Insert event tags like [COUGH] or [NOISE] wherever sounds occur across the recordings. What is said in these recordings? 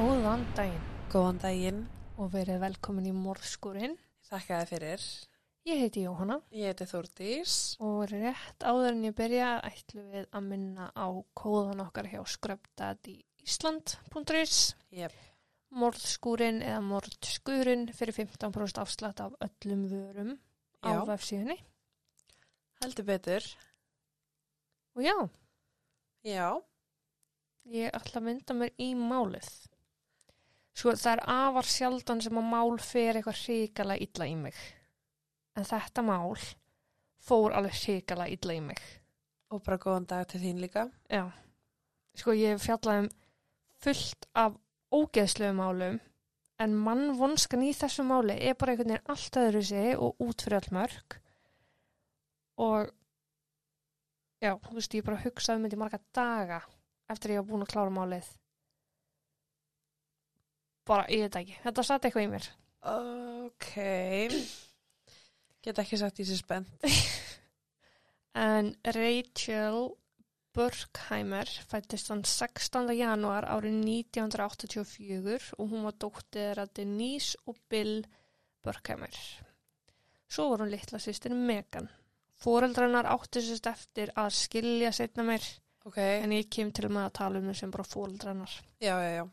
Góðan daginn Góðan daginn, og verið velkomin í Morskurinn. þakka þið fyrir. Ég heiti Jóhanna Ég heiti Þórdís. og rétt áður en ég byrja ætlum við að minna á kóðan okkar hjá skröpdadíísland.is Jep. Morðskúrin eða morðskurinn fyrir 15% afslátt af öllum vörum á Já. vefsíðunni. Heldur betur. Og já, Já. ég ætla að mynda mér í málið. Sko það er afar sjaldan sem að mál fer eitthvað hrikala illa í mig. En þetta mál fór alveg hrikala illa í mig. Og bara góðan dag til þín líka. Já. Sko ég hef fjallað um fullt af ógeðslegu málum en mannvonskan í þessu máli er bara einhvern veginn allt öðru sig og út fyrir all mörg. Og já, þú veist, ég bara hugsaði um þetta í marga daga eftir að ég var búin að klára málið. Bara, ég veit ekki. Þetta satt eitthvað í mér. Ok. Get ekki sagt í sér spennt. [LAUGHS] En Rachel Burkheimer fættist hann 16. janúar árið 1984 og hún var dóttir að Denise og Bill Burkheimer. Svo var hún litla sýstir Megan. Fóreldrarnar áttu sérst eftir að skilja setna mér Ok. en ég kem til með að tala um þau sem bara fóreldrarnar. Já, já, já.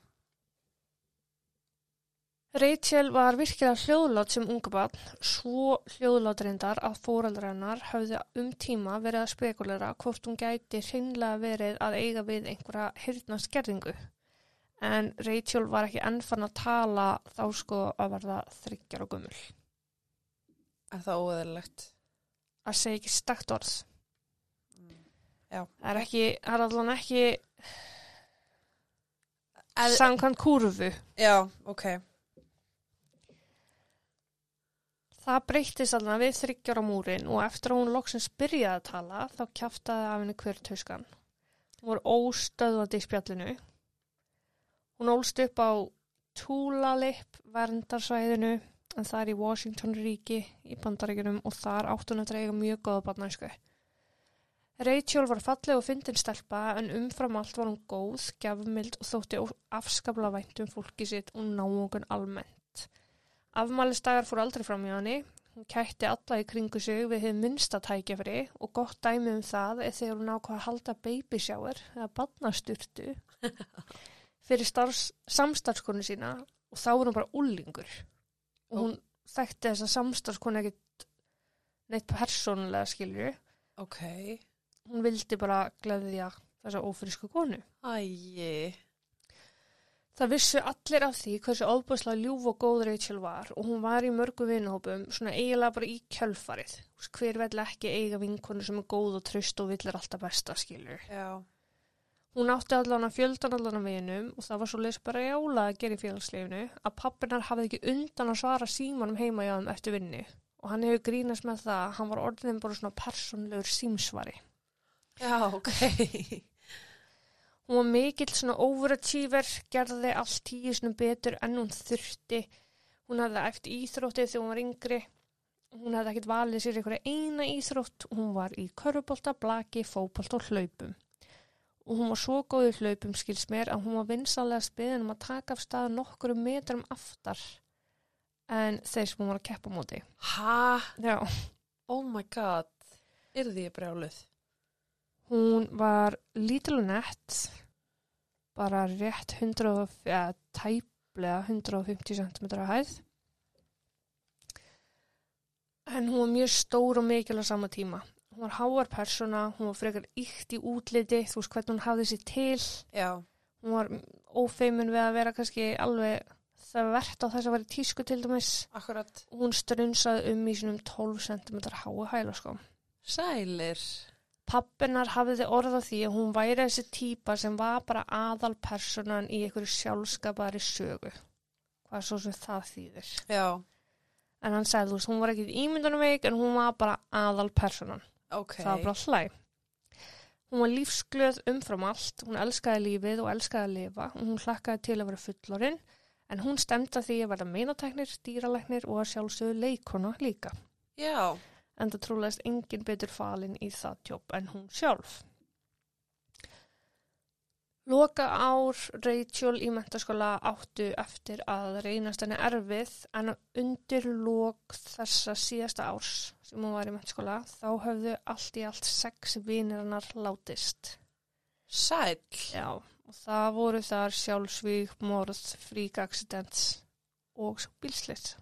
Rachel var virkilega hljóðlátt sem unga barn, svo hljóðlátt reyndar að fóreldrarnar höfðu um tíma verið að spekulera hvort hún gæti hreinlega verið að eiga við einhverja hirtnaskerðingu. En Rachel var ekki ennfann að tala þá sko að verða þryggjar og gummul. Er það óeðalegt? Að segja ekki stakt orð. Já. Það er ekki, það er allan ekki samkvæmt kúrufu. Já, ok. Það breyttist alveg við þryggjar á múrin og eftir að hún loksins byrjaði að tala þá kjaftaði af henni hver tuskan. Hún var óstöðvandi í spjallinu. Hún ólst upp á Tulalip verndarsvæðinu en það er í Washington ríki í bandaríkunum og þar átt hún að dreyga mjög góða barnæsku. Rachel var falleg og fyndin stelpa en umfram allt var hún góð, gjafmild og þótti afskapla vænt um fólki sitt og náungun almennt. Afmælisdagar fór aldrei fram í henni. Hún kætti alla í kringu sig við hefði minnsta tækjafri og gott dæmi um það er þegar hún ákvað að halda baby shower eða badnasturtu [LAUGHS] fyrir starfs, samstarfskonu sína og þá var hún bara úlingur. Og hún þekkti þess að samstarfskonu ekkit neitt persónulega skilju. Ok. Hún vildi bara gleðja þessa ófrísku konu. Æji. Það vissu allir af því hversu ofbúslega ljúf og góð Rachel var og hún var í mörgu vinahópum svona eiginlega bara í kjölfarið. Hver vel ekki eiga vinkonu sem er góð og tröst og villir alltaf besta skilur. Já. Hún átti allan að fjöldan allan að vinum og það var svo leys bara jála að gera í félagsleifinu að pappinar hafði ekki undan að svara símanum heima hjá þeim eftir vinnu og hann hefur grínast með það að hann var orðin bara svona persónlegur símsvari. Já, ok. Hún var mikill svona overachiever, gerði allt tíu svona betur en hún þurfti. Hún hafði eftir íþróttið þegar hún var yngri. Hún hafði ekkert valið sér einhverja eina íþrótt. Hún var í körubólta, blaki, fókbólta og hlaupum. Og hún var svo góð í hlaupum, skils mér, að hún var vinsalega spiðin um að taka af stað nokkru metrum aftar en þeir sem hún var að keppa á móti. Ha? Já. Oh my god. Er því brjáluð? Hún var lítil og nett, bara rétt 100, ja, tæplega 150 cm að hæð. En hún var mjög stór og mikil á sama tíma. Hún var háar persóna, hún var frekar ykt í útliti, þú veist hvernig hún hafði sér til. Já. Hún var ófeimin við að vera kannski alveg það verðt á þess að vera tísku til dæmis. Akkurat. Hún strunsaði um í sinum 12 cm hái hæla sko. Sælir. Pappinar hafiði orða því að hún væri þessi típa sem var bara aðal personan í einhverju sjálfskapari sögu. Hvað svo sem það þýðir. Já. En hann sagði, þú veist, hún var ekki ímyndunum veik en hún var bara aðal personan. Ok. Það var bara hlæg. Hún var lífsglöð umfram allt, hún elskaði lífið og elskaði að lifa og hún hlakkaði til að vera fullorinn en hún stemta því að verða meinateknir, dýralæknir og að sjálfsögðu leikona líka. Já. En það trúlega engin betur falin í það tjóp en hún sjálf. Loka ár Rachel í mentaskóla áttu eftir að reynast henni erfið en undir lok þessa síðasta árs sem hún var í mentaskóla þá höfðu allt í allt sex vinir hennar látist. Sæl. Já, og það voru þar sjálfsvík, morð, frík accidents og bílslitt.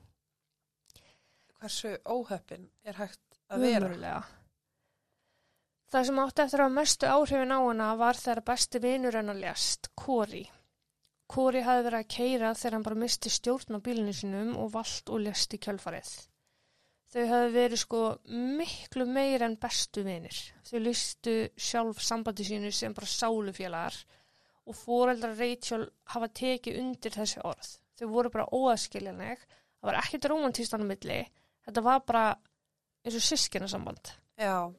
Hversu óhöppin er hægt að vera? Umurlega. Það sem átti eftir að mestu áhrifin á hana var þegar besti vinur hennar lést, Kori. Kori hafði verið að keira þegar hann bara misti stjórn á bílinu sinum og vald og lést í kjölfarið. Þau hafði verið sko miklu meir en bestu vinir. Þau listu sjálf sambandi sínu sem bara sálufélagar og foreldrar Rachel hafa tekið undir þessi orð. Þau voru bara óaskiljanleg, það var ekkert romantíst annað milli, þetta var bara eins og sískina samband. Já.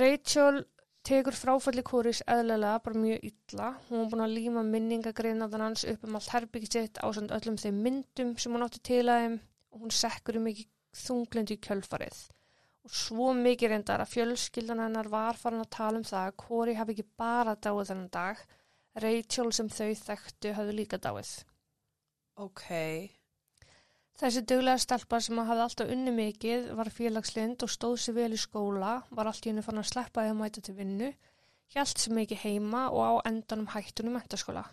Rachel tekur fráfalli kóris eðlilega bara mjög illa. Hún var búin að líma minningagreinaðan hans upp um allt herbyggt sitt á samt öllum þeim myndum sem hún átti til að þeim og hún sekkur um mikið þunglindi í kjölfarið. Og svo mikið reyndar að fjölskyldan hennar var farin að tala um það að Kori hafi ekki bara dáið þennan dag. Rachel sem þau þekktu hafði líka dáið. Ok. Þessi duglega stelpa sem hafði alltaf unni mikið var félagslind og stóð sér vel í skóla, var allt í henni fann að sleppa að mæta til vinnu, hjælt sér mikið heima og á endanum hættunum mentaskóla.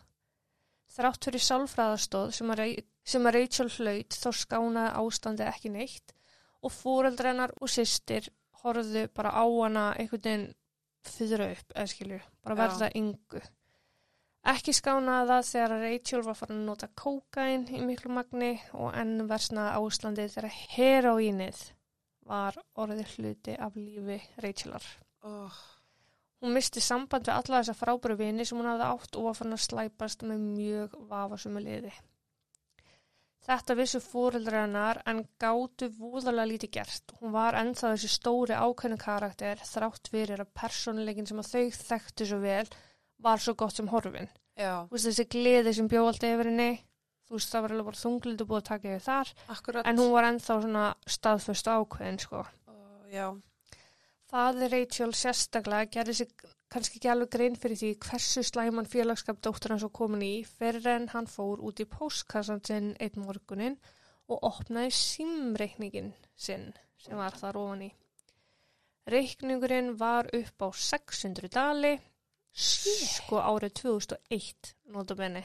Þrátt fyrir sálfræðastóð sem að, Rachel hlaut þá skánaði ástandi ekki neitt og fóreldrennar og systir horfðu bara á hana einhvern veginn fyrra upp, eða skilju, bara verða yngu. Ekki skánaði það þegar Rachel var farin að nota kókain í miklu magni og enn versnaði ástandið þegar heroínið var orðið hluti af lífi Rachelar. Oh. Hún misti samband við alla þessa frábæru vini sem hún hafði átt og var farin að slæpast með mjög vafasumu liði. Þetta vissu fóreldrar hennar en gátu vúðalega lítið gert. Hún var ennþá þessi stóri ákveðin karakter þrátt fyrir að persónuleikin sem að þau þekktu svo vel var svo gott sem horfin. Veist þessi gleði sem bjó alltaf yfir henni, þú veist það var alveg bara þunglind og búið að taka yfir þar, Akkurat. en hún var ennþá svona staðföst og ákveðin sko. Oh, já. Faði Rachel sérstaklega gerði sig kannski ekki alveg grein fyrir því hversu slæman félagskap dóttur hans var komin í fyrir en hann fór út í póstkassan sinn einn morgunin og opnaði símreikningin sinn sem var þar ofan í. Reikningurinn var upp á 600 dali, sko árið 2001 notabenni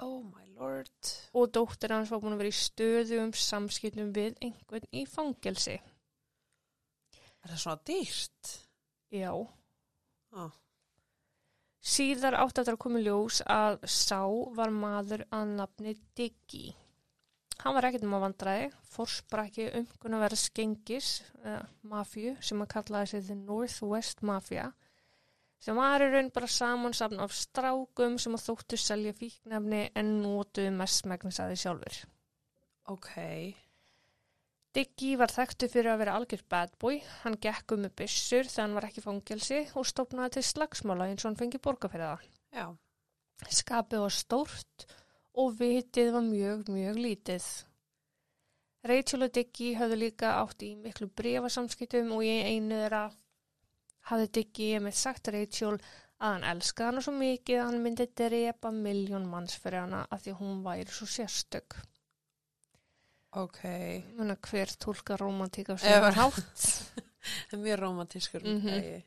Oh my lord. og dóttir hans var búin að vera í stöðum samskiptum við einhvern í fangelsi. Er það svona dýrt? Já. Ah. Síðar átti eftir að koma ljós að sá var maður að nafni Diggy. Hann var ekkert um að vandræði, fórsprakki umkunn að vera skengis, uh, mafju, sem að kallaði sig The Northwest Mafia, sem var í raun bara samansafn af strákum sem að þóttu selja fíknefni en nótuðu mest megnis að því sjálfur. Ok. Diggy var þekktu fyrir að vera algjör bad boy, hann gekk um með byssur þegar hann var ekki fangelsi og stopnaði til slagsmála eins og hann fengi borga fyrir það. Já. Skapið var stórt og vitið var mjög, mjög lítið. Rachel og Diggy höfðu líka átt í miklu brefasamskiptum og í einu þeirra hafði Diggy með sagt Rachel að hann elskaði hana svo mikið að hann myndi drepa miljón manns fyrir hana að því hún væri svo sérstök. Ok. Muna hver tólka romantík Ef- svona hátt. [LAUGHS] Það er mjög romantískur. Mhm. gæi.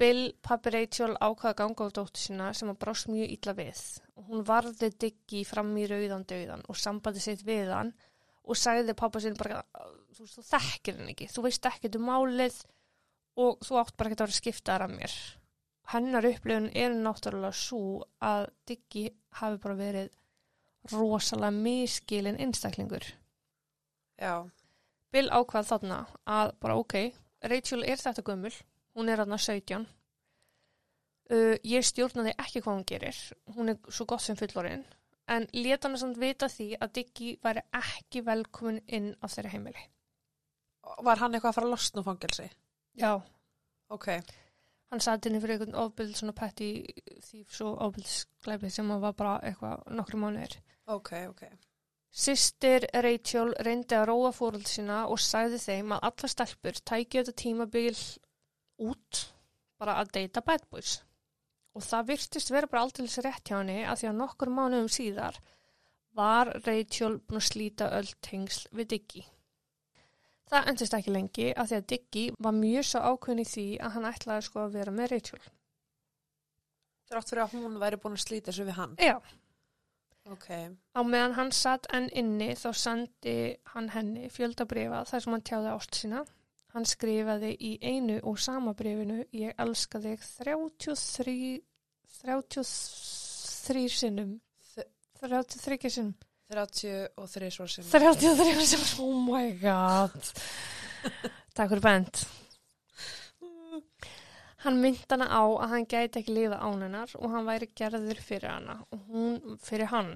Bill, pappi Rachel, ákvaða að ganga á dóttu sína sem að brást mjög illa við. Hún varði Diggy fram í rauðan döðan og sambandi sitt við hann og sagði pappa sinn bara, þú þú þekkir hann ekki, þú veist ekkert um málið og þú átt bara ekki að vera að skipta þar af mér. Hennar upplifun er náttúrulega svo að Diggy hafi bara verið rosalega miskilin einstaklingur. Já. Bill ákvað þarna að bara ok, Rachel er þetta gömul, hún er þarna 17. Uh, ég stjórnaði ekki hvað hún gerir, hún er svo gott sem fullorinn, en leta hann samt vita því að Diggy væri ekki velkomin inn á þeirra heimili. Var hann eitthvað að fara að losna fangelsi? Já. Ok. Hann satt inni fyrir einhvern ofbild svona petti þýfs og ofbildsglæpi sem var bara eitthvað nokkru mánuðir. Ok, ok. Sistir Rachel reyndi að róa fóröld sína og sagði þeim að alla stelpur tækju þetta tímabil út, bara að deyta bad boys. Og það virtist vera bara aldrei rétt hjá henni að því að nokkur mánuðum síðar var Rachel búin að slíta öll tengsl við Diggy. Það endist ekki lengi að því að Diggy var mjög svo ákveðin í því að hann ætlaði sko að vera með Rachel. Þrátt fyrir að hún væri búin að slíta þessu við hann. Já, Ok. á meðan hann satt enn inni þá sendi hann henni fjöldabrifa þar sem hann tjáði ást sína. Hann skrifaði í einu og sama brifinu ég elska þig 33, 33 sinnum. Þ- 33 sinnum. 33 svo sem. 33 sinnum, oh my god. Takk fyrir bent. Hann myndi hana á að hann gæti ekki lifa án hennar og hann væri gerður fyrir hana og hún fyrir hann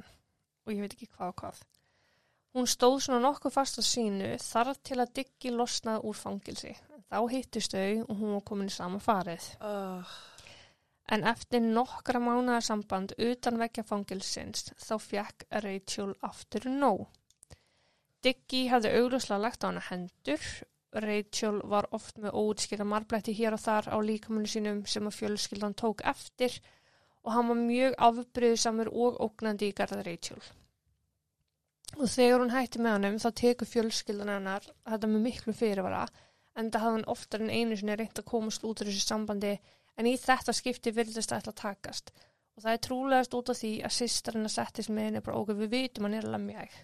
og ég veit ekki hvað og hvað. Hún stóð svona nokkuð fast á sínu þar til að Diggi losnaði úr fangilsi. Þá hittist þau og hún var komin í sama farið. Uh, En eftir nokkra mánuðar samband utan vekja fangilsins þá fekk Rachel aftur nóg. Diggy hafði augljóslega lagt á hana hendur. Rachel var oft með óutskýra marblætti hér og þar á líkamunni sínum sem að fjölskyldan tók eftir og hann var mjög afbreyðsamur og ógnandi í garða Rachel. Og þegar hún hætti með honum þá tekur fjölskyldan hennar þetta með miklu fyrirvara en það hafði hann oftar en einu sinni reynt að komast út úr þessu sambandi en í þetta skipti virðist það ætla að takast. Og það er trúlegast út af því að sýstarinn að settist með henni bara okkur við vitum hann er að lemja þig.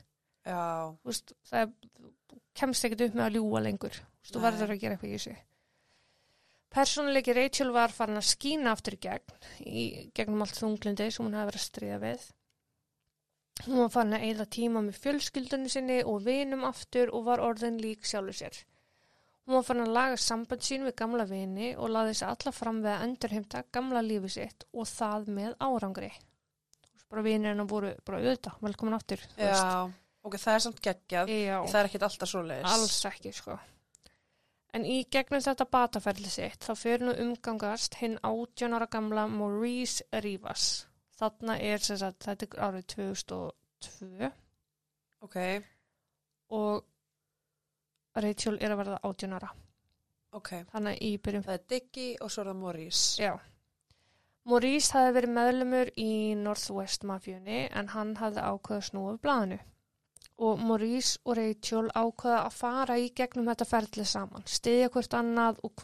Það kemst ekkert upp með að ljúa lengur. Þú veist, þú verður að gera eitthvað í þessu. Persónuleiki Rachel var farin að skína aftur í gegn í gegnum allt þunglindi sem hún hefði verið að stríða við. Hún var farin að eyða tíma með fjölskyldunni sinni og vinum aftur og var orðin lík sjálfur sér Hún var farin að laga samband sín við gamla vini og laði sig alla fram við að endurheimta gamla lífi sitt og það með árangri. Bara vinir hennar voru bara auðvitað, velkomin veist. Já. Ok, það er samt geggjað. Já, Það er ekkit alltaf svo leiðis. alls ekki, sko. En í gegnum þetta bataferli sitt þá fyrir nú umgangast hinn 18 ára gamla Maurice Rivas. Þarna er sem sagt, þetta er árið 2002 Ok, og Rachel er að verða 18 ára. ok. Þannig að í byrjun Það er Diggy og svo er það Maurice. Já. Maurice hafði verið meðlumur í Northwest mafjunni en hann hafði ákveða snúið blaðinu. Og Maurice og Rachel ákveða að fara í gegnum þetta ferli saman, stiðja hvort annað og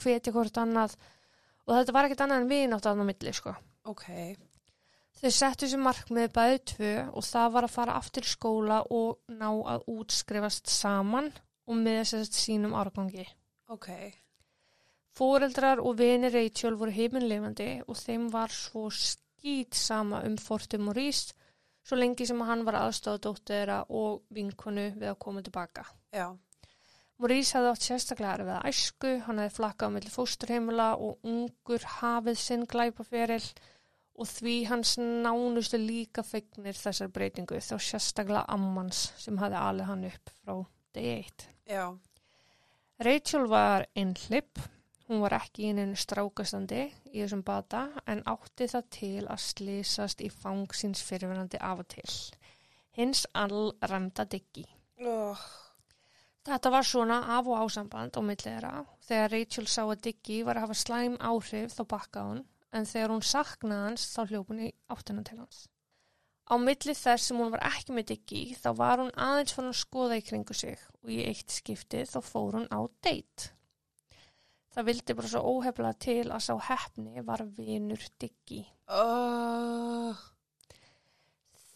hvetja hvort annað og þetta var ekkert annað en vinátt að á milli, sko. Ok, Þau settu sér markmið bæði tvö og það var að fara aftur í skóla og ná að útskrifast saman og með þess sínum árgangi. ok. Fóreldrar og vinir Rachel voru heiminlefandi og þeim var svo skýt sama um Fortum og Rís svo lengi sem hann var þeirra og vinkonu við að koma tilbaka. Já, Maurice hafði átt sérstaklega erfið að æsku, hann hefði flakkað á milli fósturheimila og ungur hafið sinn glæpaferil og því hans nánustu líka fegnir þessar breytingu þá sérstaklega ammans sem hafði alið hann upp frá degi eitt. já. Rachel var einhlipp, hún var ekki í einu strákastandi í þessum bata en átti það til að slísast í fang síns fyrirverandi af og til. Hins all remda diggi. Oh, Þetta var svona af og ásamband á milli þeirra. Þegar Rachel sá að Diggy var að hafa slæm áhrif þá bakkaði hún, en þegar hún saknaði hans þá hljóp hún í áttina til hans. Á milli þess sem hún var ekki með Diggy þá var hún aðeins fann að skoða í kringu sig og í eitt skipti þá fór hún á date. Það vildi bara svo óhefla til að sá hefni var vinur Diggy. oh.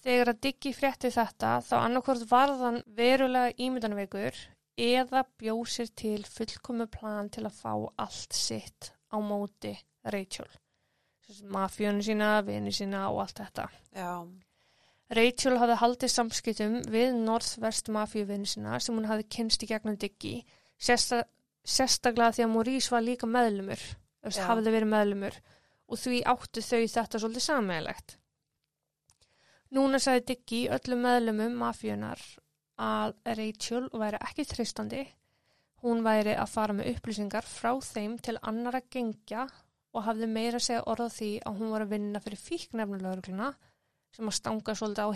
Þegar að Diggy frétti þetta þá annarkvort varðan verulega ímyndanveikur eða bjóð sér til fullkomu plan til að fá allt sitt á móti Rachel. Mafjónu sína, vini sína og allt þetta. Já, Rachel hafði haldið samskiptum við Northwest mafjuvini sína sem hún hafði kynst í gegnum Diggy, sérsta, sérstaklega því að Maurice var líka meðlumur, Já. hafði verið meðlumur og því áttu þau þetta svolítið sammeðlegt. Núna sagði Diggy öllum meðlumum mafjönar að Rachel væri ekki þristandi, hún væri að fara með upplýsingar frá þeim til annara gengja og hafði meira að segja orða því að hún var að vinna fyrir fíknefnulögruna sem að stanga svolítið á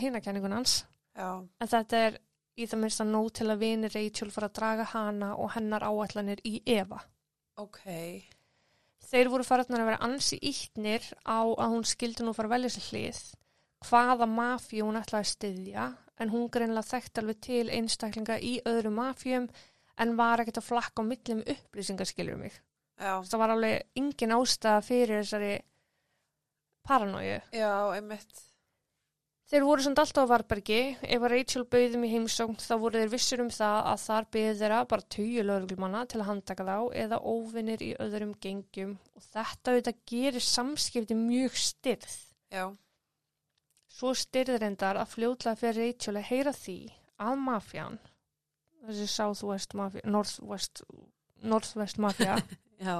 já, En þetta er í það minnst að nóg til að vini Rachel fara að draga hana og hennar áætlanir í Eva. ok. þeir voru faratnar að vera ansi íttnir á að hún skildi nú fara velja sér hlið hvaða mafíu hún ætlaði að styðja en hún greinlega þekkt alveg til einstaklinga í öðru mafíum en var ekkert að flakka á millum upplýsingar skilur mig. Já, Það var alveg engin ástæða fyrir þessari paranóju. já, einmitt. Þeir voru samt alltaf á Varbergi, ef að Rachel bauðum í heimsókn þá voru þeir vissur um það að þar byggði þeirra bara tugi lögreglumanna til að handtaka þá eða óvinnir í öðrum gengjum. Og þetta auðvitað gerir samskipti mjög styrð. Já, Svo styrðir endar að fljótlega fyrir Rachel að heyra því að mafjan, þessi Southwest mafja, Northwest, Northwest mafja, [LAUGHS] já,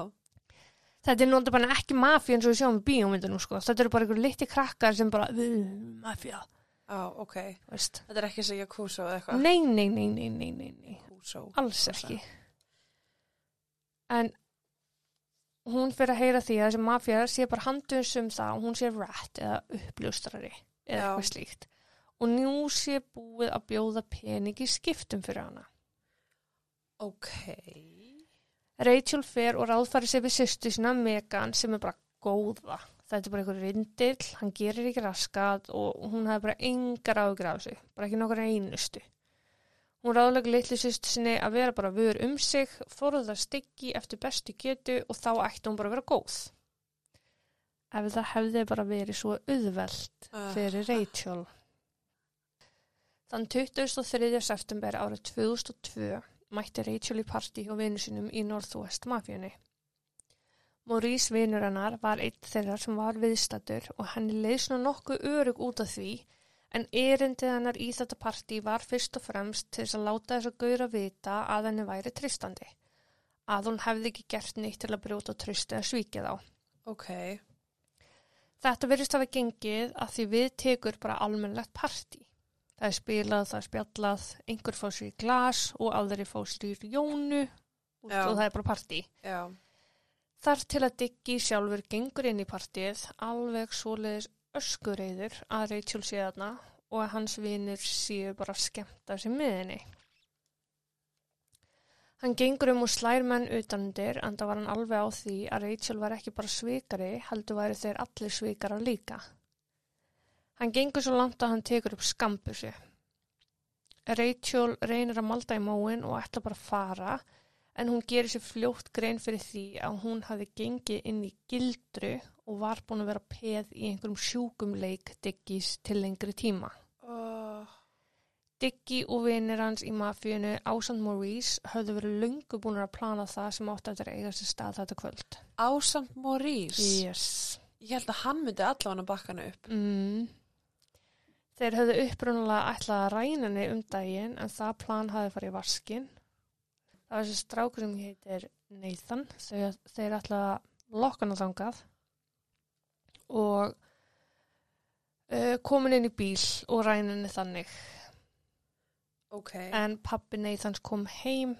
þetta er náttúrulega bara ekki mafja eins og við sjáum í bíómyndunum sko, þetta eru bara einhver litti krakkar sem bara, "Uh, mafja, já, ok. veist. Þetta er ekki sem Yakuza eða eitthvað. Nei, nei, nei, nei, nei, nei, nei. Yakuza. alls ekki en hún fyrir að heyra því að þessi mafja sé bara handus um það og hún sé rat eða uppljóstrari eða Já. eitthvað slíkt og nú sé búið að bjóða pening í skiptum fyrir hana Ok. Rachel fer og ráðfæri sig við sýstu sína Megan sem er bara góða þetta er bara einhver rindill, hann gerir ekki raskat og hún hefði bara engar áhugur af þessu, bara ekki nokkur einustu Hún ráðlega litlu sýstu sinni að vera bara vör um sig, forða styggi eftir bestu getu og þá ætti hún bara að vera góð. Ef það hefði bara verið svo auðvelt Ah. fyrir Rachel. Þann 23. september árið 2002 mætti Rachel í partí hjá vinu sinum í Northwest mafjunni. Maurice vinur hennar var einn þeirra sem var viðstattur og henni leið svona nokkuð örug út af því en erindið hennar í þetta partí var fyrst og fremst til þess að láta þess að gauðra vita að henni væri tristandi. Að hún hefði ekki gert neitt til að brjóta trösti eða svíkja þá. Ok. Þetta verðist hafa gengið að því við tekur bara almennlegt partí. Það er spilað, það er spjallað, einhver fá sér í glas og aðri fá sér í jónu og það er bara partí. Já. Þar til að Diggi sjálfur gengur inn í partíið alveg svoleiðis öskureiður að Rachel sé þarna og að hans vinir séu bara að skemmta sér með henni. Hann gengur um og slær menn utanundir en það var hann alveg á því að Rachel var ekki bara svikari, heldur væri þeir allir svikarar líka. Hann gengur svo langt að hann tekur upp skambusi. Rachel reynir að malda í móin og ætla bara að fara en hún gerir sér fljótt grein fyrir því að hún hafi gengið inn í gildru og var búin að vera peð í einhverjum sjúkum leik Diggis til lengri tíma. Oh. Diggi og vinir hans í mafíunu Ásand Maurice höfðu verið löngu búin að plana það sem átti að eiga sér stað þetta kvöld. Ásamt Maurice. Yes. Ég held að hann myndi allavega bakkana upp. Mm. Þeir höfðu upprunalega ætlað að ræna henni um daginn en það plan hafi farið í vaskin. Það var þessi strákur sem heitir Nathan. Þeir, þeir ætlaði að lokka hann þangað og uh, komin inn í bíl og ræna henni þannig. Ok. En pappi Nathans kom heim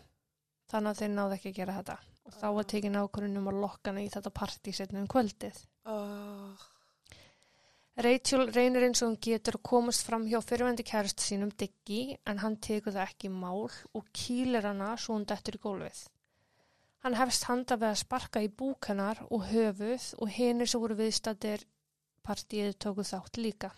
þannig að þeir náðu ekki að gera þetta. Og þá var tekin ákvörðun um að lokka henni í þetta partí setnum um kvöldið. Oh. Rachel reynir eins og hún getur að komast fram hjá fyrirvendi kærast sínum Diggi en hann tekur það ekki mál og kýlir hana svo hún dettur í gólfið. Hann hefst handa við að sparka í búk hennar og höfuð og hinir sem voru viðstættir partíið tóku þátt líka.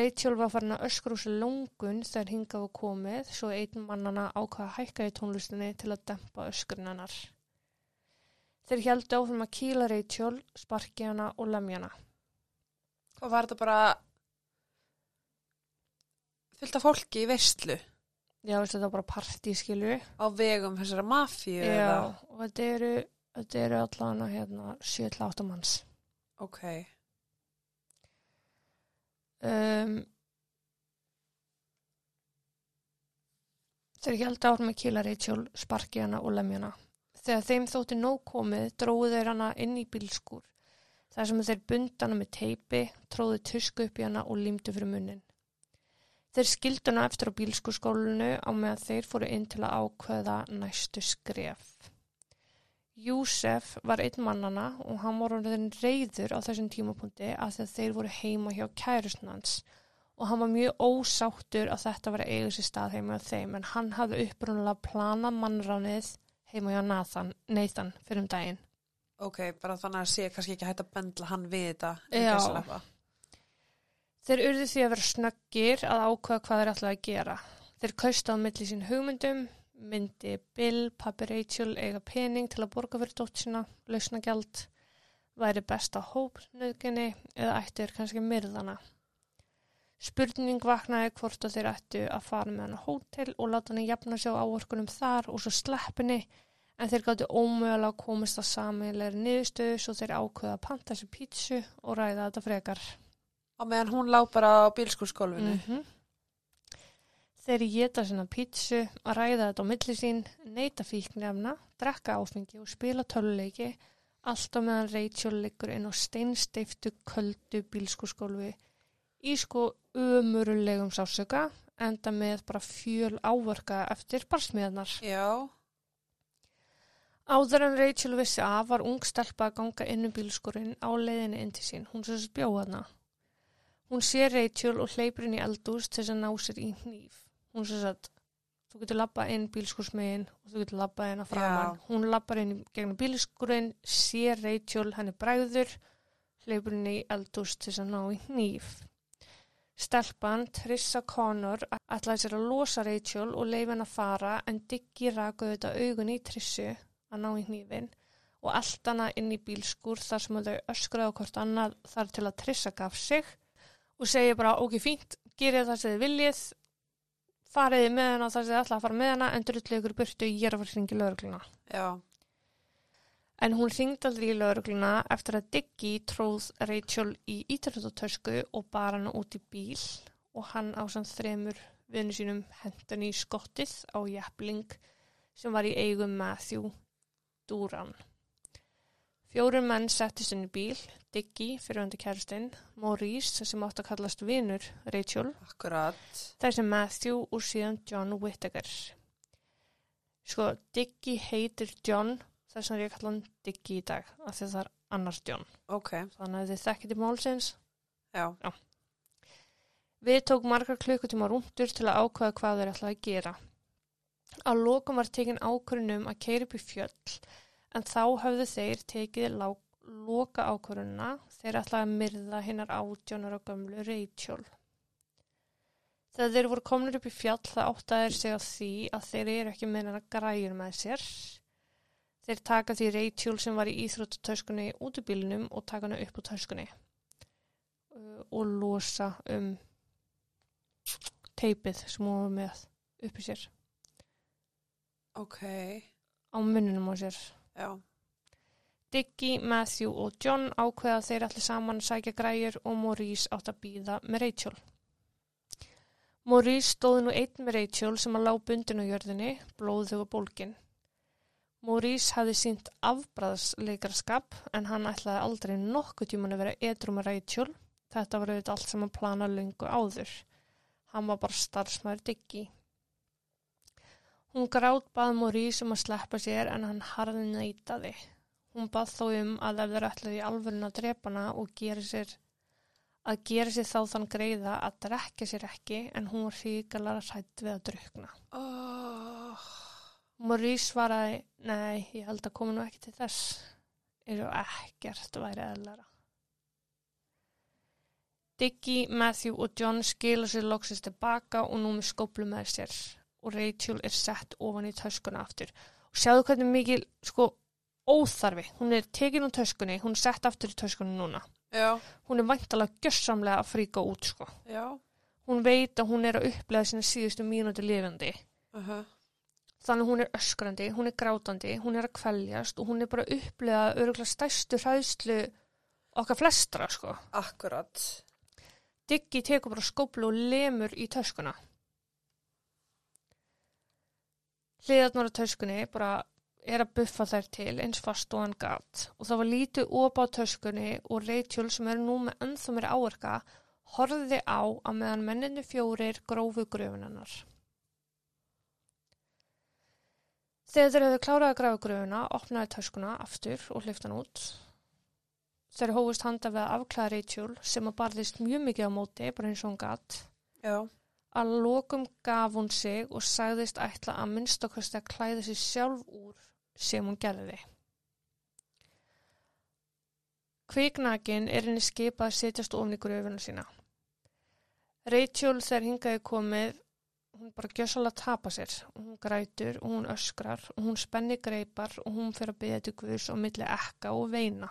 Rachel var farin að sér lungun þegar hingað var komið svo einn mannana ákvaða að hækka í tónlistinni til að dempa öskurinn hennar. Þeir heldu áfram að kýla Rachel, sparki hana og lemja hana. Og var þetta bara fullt af fólki í veistlu Já, veistu, þetta var bara partí, skilju. á vegum þessara mafíu Já, eða? og þetta eru, þetta eru allan að hérna 7-8 manns. Ok. Um, þeir held áfram að kýla Rachel, sparki hana og lemja hana. Þegar þeim þótti nóg komið, dróðu þeir hana inn í bílskúr. Þar sem þeir bund hana með teipi, tróðu tusku upp í hana og límdu fyrir munnin. Þeir skildu hana eftir á bílskúrskólinu á meðan þeir fóru inn til að ákveða næstu skref. Júsef var einn mannana og hann var orðin reyður á þessum tímapunkti að þeir voru heima hjá kærusnans og hann var mjög ósáttur að þetta var að eiga sér stað heima hjá þeim en hann hafði upprunalega planað mannránið heima hjá Nathan, Nathan fyrir um daginn. Ok, bara þannig að sé kannski ekki hægt að bendla hann við þetta. Þeir urðu því að vera snöggir að ákveða hvað þeir ætlaði að gera. Þeir kaustu á milli sín hugmyndum, myndi Bill, pappi Rachel eiga pening til að borga fyrir dótt sína, lausnagjald, væri besta hópnöðginni eða ættu þeir kannski myrðana. Spurning vaknaði hvort þeir ættu að fara með hann á hótel og láta hann jafna sig á áorkunum þar og svo sleppinni en þeir gáttu ómögulega að komast að samiðlega niðurstöðu svo þeir ákveða að panta sér pítsu og ræða þetta frekar. Á meðan hún lá bara á bílskúrsgólfinu. -hmm. Þeir geta sinna pítsu að ræða þetta á milli sín, neyta fíknefna, drekka áfengi og spila töluleiki allt á meðan Rachel liggur inn á steinsteiftu köldu bílskúrskólfi í sko umurulegum sásöka enda með bara fjöl áverka eftir barsmiðnar. Já. Áður en Rachel vissi af var ung stelpa að ganga inn um bílskurinn á leiðinni inn til sín. Hún sem spjóða hana. Hún sé Rachel og hleypur inn í eldús til þess að ná sér í hníf. Hún sem sagt, þú getur labbað inn bílskursmiðin og þú getur labbað inn á framann. Já. Hún labbar inn gegnum bílskurinn, sé Rachel henni bræður, hleypur inn í eldús til þess að ná í hníf. Stelpan, Trissa Connor, ætlaði sér að losa Rachel og leiði henni að fara en Diggi rakuði þetta augun í Trissu að ná í hnífin og allt hana inn í bílskur þar sem þau öskraði á hvort annað þar til að Trissa gaf sig og segi bara ok fínt, gerið það sem þið viljið fariði með hana þar sem þið ætlaði að fara með hana en drullið ykkur burtu ég er að fara hringi lögregluna Já. en hún hringdi aldrei í lögregluna eftir að Diggi tróð Rachel í ítrúttatösku og bar hana út í bíl og hann á samt þremur vinnu sínum hendan í skottið á jafling sem var í eigum Matthew Duran. Fjórum menn settist inn í bíl, Diggy, fyrirhundi kæristinn, Maurice, sem átt að kallast vinur, Rachel, Akkurat. þessi Matthew og síðan John Whittaker. Sko, Diggy heitir John, þess vegna er ég að kalla hann Diggy í dag, af því að það er annars John. Ok. Þannig að þið þekkið til málsins. Já. Við tók margar klukkutíma rúndur til að ákveða hvað þeir ætlaði að gera. Á lokum var tekin ákvörunum að keira upp í fjöll en þá höfðu þeir tekið loka ákvörununa þeir ætlaði að myrða hinnar átjónar og gömlu Rachel. Þegar þeir voru komnir upp í fjall það áttaðir sig á því að þeir eru ekki með hennar græjur með sér. Þeir taka því Rachel sem var í íþróttatöskunni út í bílinum og taka hana upp á töskunni uh, og losa um teipið sem hún var með uppi sér Ok. á munnunum á sér. Já. Diggy, Matthew og John ákveða þeir allir saman sækja græjur og Maurice átt að býða með Rachel. Maurice stóði nú einn með Rachel sem að lá bundin á jörðinni, blóðug og bólgin. Maurice hafði sínt afbræðsleikarskap en hann ætlaði aldrei nokkuð tíman að vera edru með Rachel. Þetta var auðvitað allt sem hann plana lungu áður. Hann var bara starfsmæður Diggy. Hún grátt bað Maurice um að sleppa sér en hann harði neytaði. Hún bað þó um að ef þeir ætlaði alvörun að drepa hana og gera sér að gera sér þá þann greiða að drekja sér ekki en hún var hríkalara hrætt við að drukna. Oh. Maurice svaraði, nei, ég held að koma nú ekki til þess. Er og ekkert væri eðlara. Diggy, Matthew og John skila sér loksist tilbaka og nú með skóplu með sér og Rachel er sett ofan í töskuna aftur. Og sjáðu hvernig mikil, sko, óþarfi. Hún er tekin úr töskunni, hún er sett aftur í töskunni núna. Já. Hún er væntalega gjössamlega að fríka út, sko. Já. Hún veit að hún er að upplega sína síðustu mínúti lifandi. Uh -huh. Þannig hún er öskrandi, hún er grátandi, hún er að kvæljast og hún er bara að upplega öruglega stærstu hræðslu okkar flestra, sko. Akkurat. Diggi tekur bara skóplu og lemur í töskuna. Hliðarnar á töskunni bara er að buffa þær til eins fast og hann gat og það var lítið opa á töskunni og Rachel sem er nú með ennþá mér áverka horfiði á að meðan menninni fjórir grófu gröfunannar. Þegar þeir hefðu klárað að grafa gröfuna, opnaði töskuna aftur og hlifta hann út. Þeir hófust handa við að afklæða Rachel sem að barðist mjög mikið á móti, bara eins og hún gatt. Já. Að lokum gaf hún sig og sagðist ætla að minnstakosti að klæða sig sjálf úr sem hún gerði. Kviknakin er henni skipað að setjast ofn í gröfuna sína. Rachel þegar hingaði komið, hún bara gjössalega tapa sér og hún grætur og hún öskrar og hún spenni greipar og hún fyrir að byggja til Guðs á milli ekka og veina.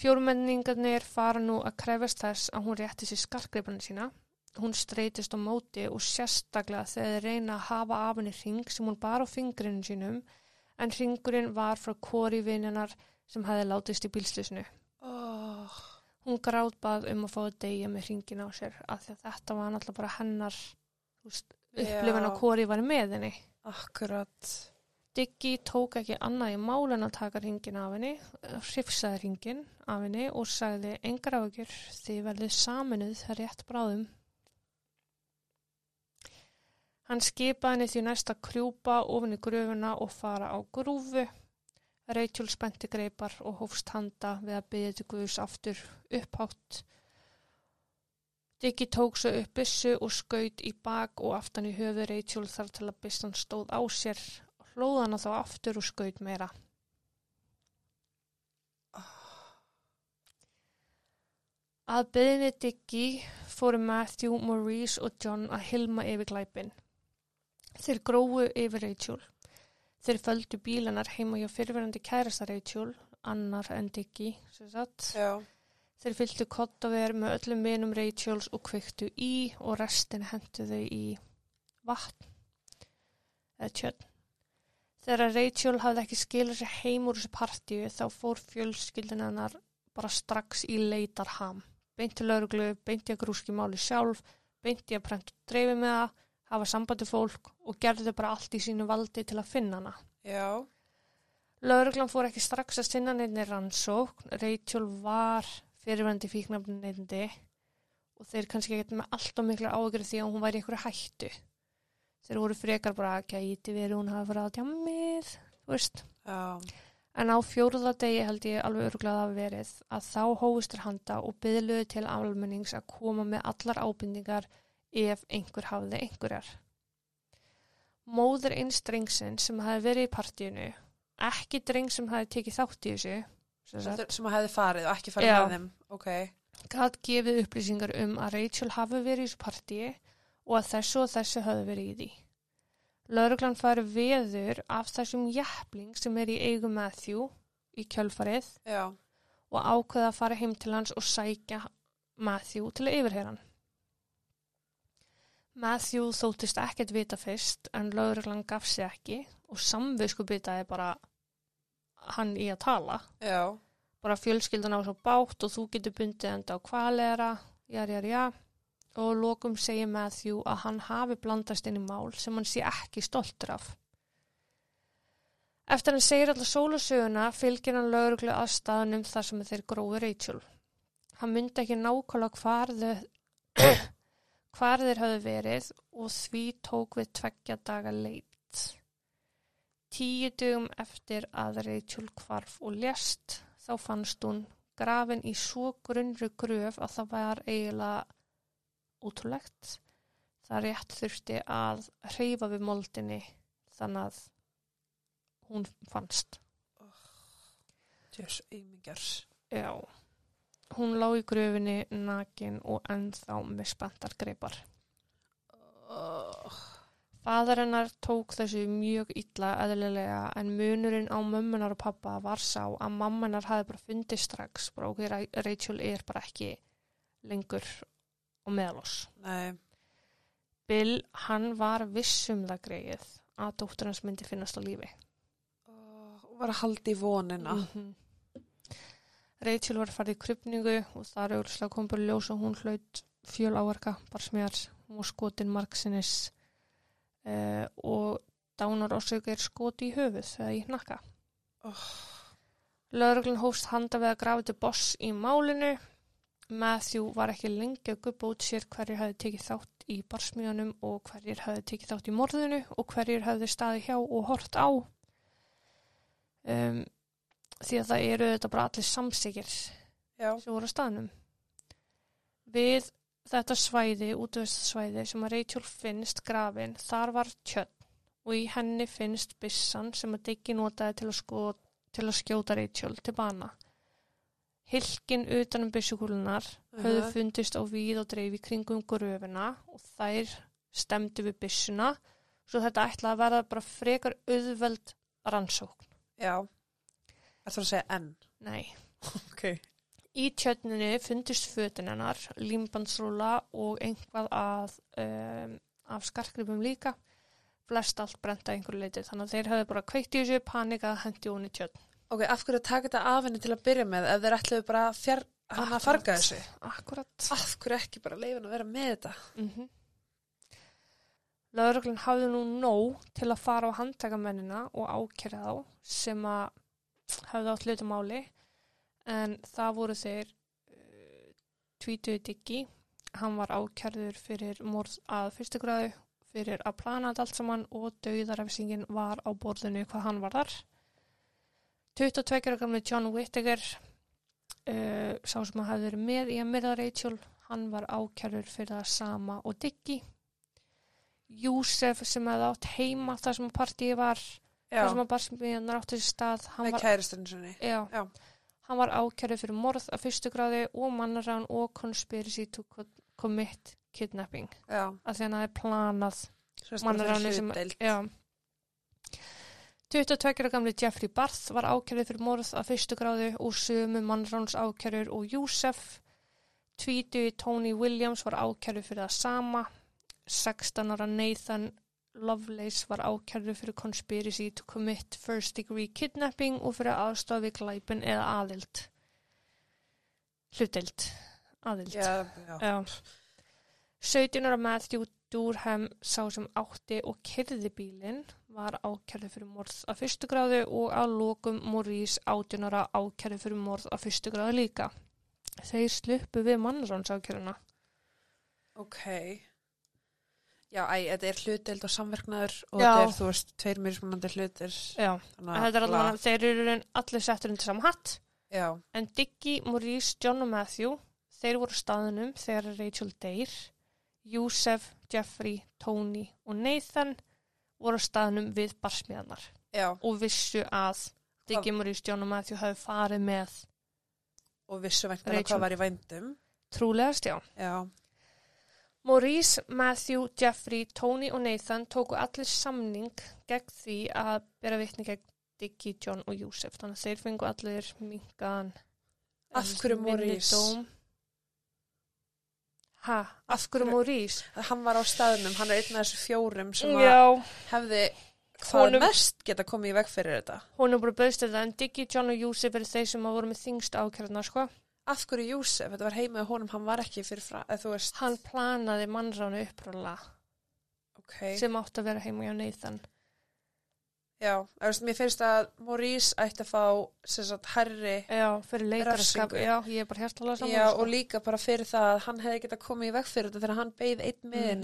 Fjórmenningarnir fara nú að krefast þess að hún rétti sér skarkgreipana sína. Hún streytist á móti og sérstaklega þegar þeir reyna að hafa af henni ring sem hún bar á fingrinu sínum en ringurinn var frá kori vinninar sem hefði látist í bílslisnu. Oh, Hún grátbað um að fá að deyja með ringin á sér af því að þetta var náttúrulega bara hennar upplifin Já. kori var með henni. akkurat. Diggi tók ekki annað í mál en að taka ringin af henni, hrifsaði ringin af henni og sagði engar áhugjur því verðið saminuð rétt bráðum. Hann skipaði henni því næst að krjúpa ofin í gröfuna og fara á grúfu. Rachel spenti greipar og hófst handa við að byggja til Guðs aftur upphátt. Diggi tók svo upp byssu og skaut í bak og aftan í höfu Rachel þar til að byssan stóð á sér hlóð hana þá aftur og skaut meira. Að beðinni Diggi fóru Matthew, Maurice og John að hilma yfir glæpin. Þeir grófu yfir Rachel. Þeir földu bílanar heima hjá fyrirverandi kærasta Rachel, annar en Diggi, sem sagt. Já, Þeir fylgdu kottaver með öllum vinum Rachels og kveiktu í og restin hentu þau í vatn eða tjörn. Þegar Rachel hafði ekki skilur sér heim úr þessu partíu þá fór fjölskyldin hennar bara strax í leitarham. Beinti lauruglu, beinti að grúski máli sjálf, beinti að prenta og dreifi með það, hafa sambandi fólk og gerði bara allt í sínu valdi til að finna hana. já, Lauruglan fór ekki strax að sinna neinni rannsókn. Rachel var fyrirvændi fíknafni neyndi og þeir kannski ekkert með allt og mikla ágjörð því að hún væri einhverju hættu. Þeir voru frekar bara að gæti verið hún hafi farið á tjammið, þú veist. já, En á fjóruða degi held ég alveg örglað að verið að þá hófustur handa og byðluðu til almennings að koma með allar ábindingar ef einhver hafði einhverjar. Móður eins drengsinn sem hafi verið í partíinu, ekki dreng sem hafi tekið þátt í þessu, sem hefði farið og ekki farið Já. með þeim. Ok, gæt gefið upplýsingar um að Rachel hafi verið í þessu partíi og að þessu og þessu hafi verið í því. Lauruglan fari veður af þessum jæfling sem er í eigum Matthew í kjölfarið já, og ákveða að fara heim til hans og sækja Matthew til að yfirheyra hann. Matthew þóttist ekkert vita fyrst en lauruglan gaf sig ekki og samvisku bitaði bara hann í að tala. já, Bara fjölskyldan á svo bátt og þú getur bundið enda á kvalera, jar, jar, jar. Og lokum segir Matthew að hann hafi blandast inn í mál sem hann sé ekki stoltur af. Eftir hann segir alltaf sólusöguna fylgir hann lauruglu að staðnum þar sem þeir grófi Rachel. Hann myndi ekki nákvæmlega hvar þeir, hvar þeir höfðu verið og því tók við tveggja daga leit. Tíu dugum eftir að Rachel hvarf og lést þá fannst hún grafin í svo grunnri gröf að það var eiginlega ótrúlegt. Það rétt þurfti að hreyfa við moldinni þannig að hún fannst. tjós, ymingjars. Já. Hún lá í gröfinni nakin og ennþá með spenntar greipar. Oh, Faðar hennar tók þessu mjög illa eðlilega en munurinn á mömmunar og pappa var sá að mammanar hafi bara fundið strax bara okkur Rachel er bara ekki lengur og meðalós. nei, Bill, hann var vissum það greið að dóttur hans myndi finnast á lífi. oh, var að halda í vonina. -hmm. Rachel var farið í krypningu og það er auðvitað kom bara ljós og hún hlaut fjöl áarka, bara smjar, var skotin margsinnis uh, og dánar ásöku er skoti í höfuð eða í hnakka. Oh, Lögreglun hófst handa við að grafa til boss í málinu. Matthew var ekki lengi að guppa út sér hverjir hafði tekið þátt í barsmíðanum og hverjir hafði tekið þátt í morðinu og hverjir hafði staðið hjá og hort á. Um, því að það eru þetta bara allir samsíkir já, sem voru á staðnum. Við þetta svæði, útveðstsvæði sem að Rachel finnst grafin, þar var tjörn og í henni finnst byssan sem að Diggi notaði til að, sko, til að skjóta Rachel til bana. Hilkin utanum byssukúlunar höfðu Mhm. fundist á víð og dreif í kringum gröfina og þær stemdu við byssuna svo þetta ætlaði að verða bara frekar auðveld rannsókn. Já. Er það að segja enn? Nei. [LAUGHS] Ok. Í tjötninni fundist fötin hennar, límbandsrúla og einhvað að, um, af skarkripum líka. Flest allt brenda einhverju leiti. Þannig að þeir hefðu bara kveikt í þessu, panikað, hendi hún í tjötn. Ok, af hverju taka þetta af henni til að byrja með ef þeir ætluðu bara að fjar, hann að farga þessu? Akkurat. Af hverju ekki bara leifin að vera með þetta? Mm -hmm. Lögreglun hafði nú nóg til að fara á handtakamennina og ákjæra þá sem að hefði átt hlutumáli en það voru þeir uh, tvítuði diggi. Hann var ákjærður fyrir morð að fyrstu gráðu fyrir að plana allt saman og dauðarefsingin var á borðinu hvað hann var þar. 22 ára gamli John Whittaker uh, sá sem að hafði verið með í að myrða Rachel hann var ákjærður fyrir það sama og Diggi. Júsef sem hefði átt heima þar sem partíi var þar sem að barsmiðan átti sér stað. Með var, kæristinu sinni. já, Já. hann var ákjærður fyrir morð af fyrstu gráði og mannarán og conspiracy to co- commit kidnapping. Já. að því hann hafi planað mannaráni sem já. 22 ára gamli Jeffrey Barth var ákjærður fyrir morð af fyrstu gráðu og sömu mannráns ákjærður og Júsef Tvítu Tony Williams var ákjærður fyrir það sama. 16 ára Nathan Lovelace var ákjærður fyrir conspiracy to commit first degree kidnapping og fyrir aðstofi glæpin eða aðild hlutdeild aðild Já, já. Já. 17 ára Matthew Durham sá sem átti og kyrði bílinn var ákjærði fyrir morð af fyrstu gráðu og að lokum Maurice 18 ára ákjærði fyrir morð af fyrstu gráðu líka. Þeir sluppu við mannráns ákjærðuna. Ok. Já, æ, þetta er hlutdeild og samverknaður og Já. þetta er, þú veist, tveir mismunandi hlutir. Já, Þannig þetta er bla. alveg, þeir eru allir settur undir saman hatt. Já, En Diggy, Maurice, John og Matthew, þeir voru á staðunum þegar Rachel deyr. Joseph, Jeffrey, Tony og Nathan voru á staðunum við barsmiðanar. já. og vissu að Diggy Maurice, John og Matthew hafi farið með Og vissu væntanlega Rachel. hvað var í vændum. trúlegast, já. Já. Maurice, Matthew, Jeffrey, Tony og Nathan tóku allir samning gegn því að bera vitni gegn Diggy, John og Joseph. Þannig að þeir fengu allir mingaðan Af hverju Maurice? Ha, af Af hverju hverju- Maurice? Hann var á staðnum, hann er einn af þessu fjórum sem að hefði hvað Honum- mest geta komið í veg fyrir þetta. hún er bara bauðst þetta en Diggy, John og Joseph eru þeir sem að voru með þingst ákjörðna, sko. Af hverju Júsef, þetta var heima á honum, hann var ekki fyrir frá, eða þú veist, Hann planaði mannránu uppráðlega ok, sem átti að vera heima hjá Nathan. já, þú veist, mér finnst að Maurice ætti að fá, sem sagt, herri, Já, fyrir leikaraskap, já, ég er bara hjertalega saman. já, sko. og líka bara fyrir það að hann hefði getað komið í veg fyrir þetta þegar hann beigð einn Mm.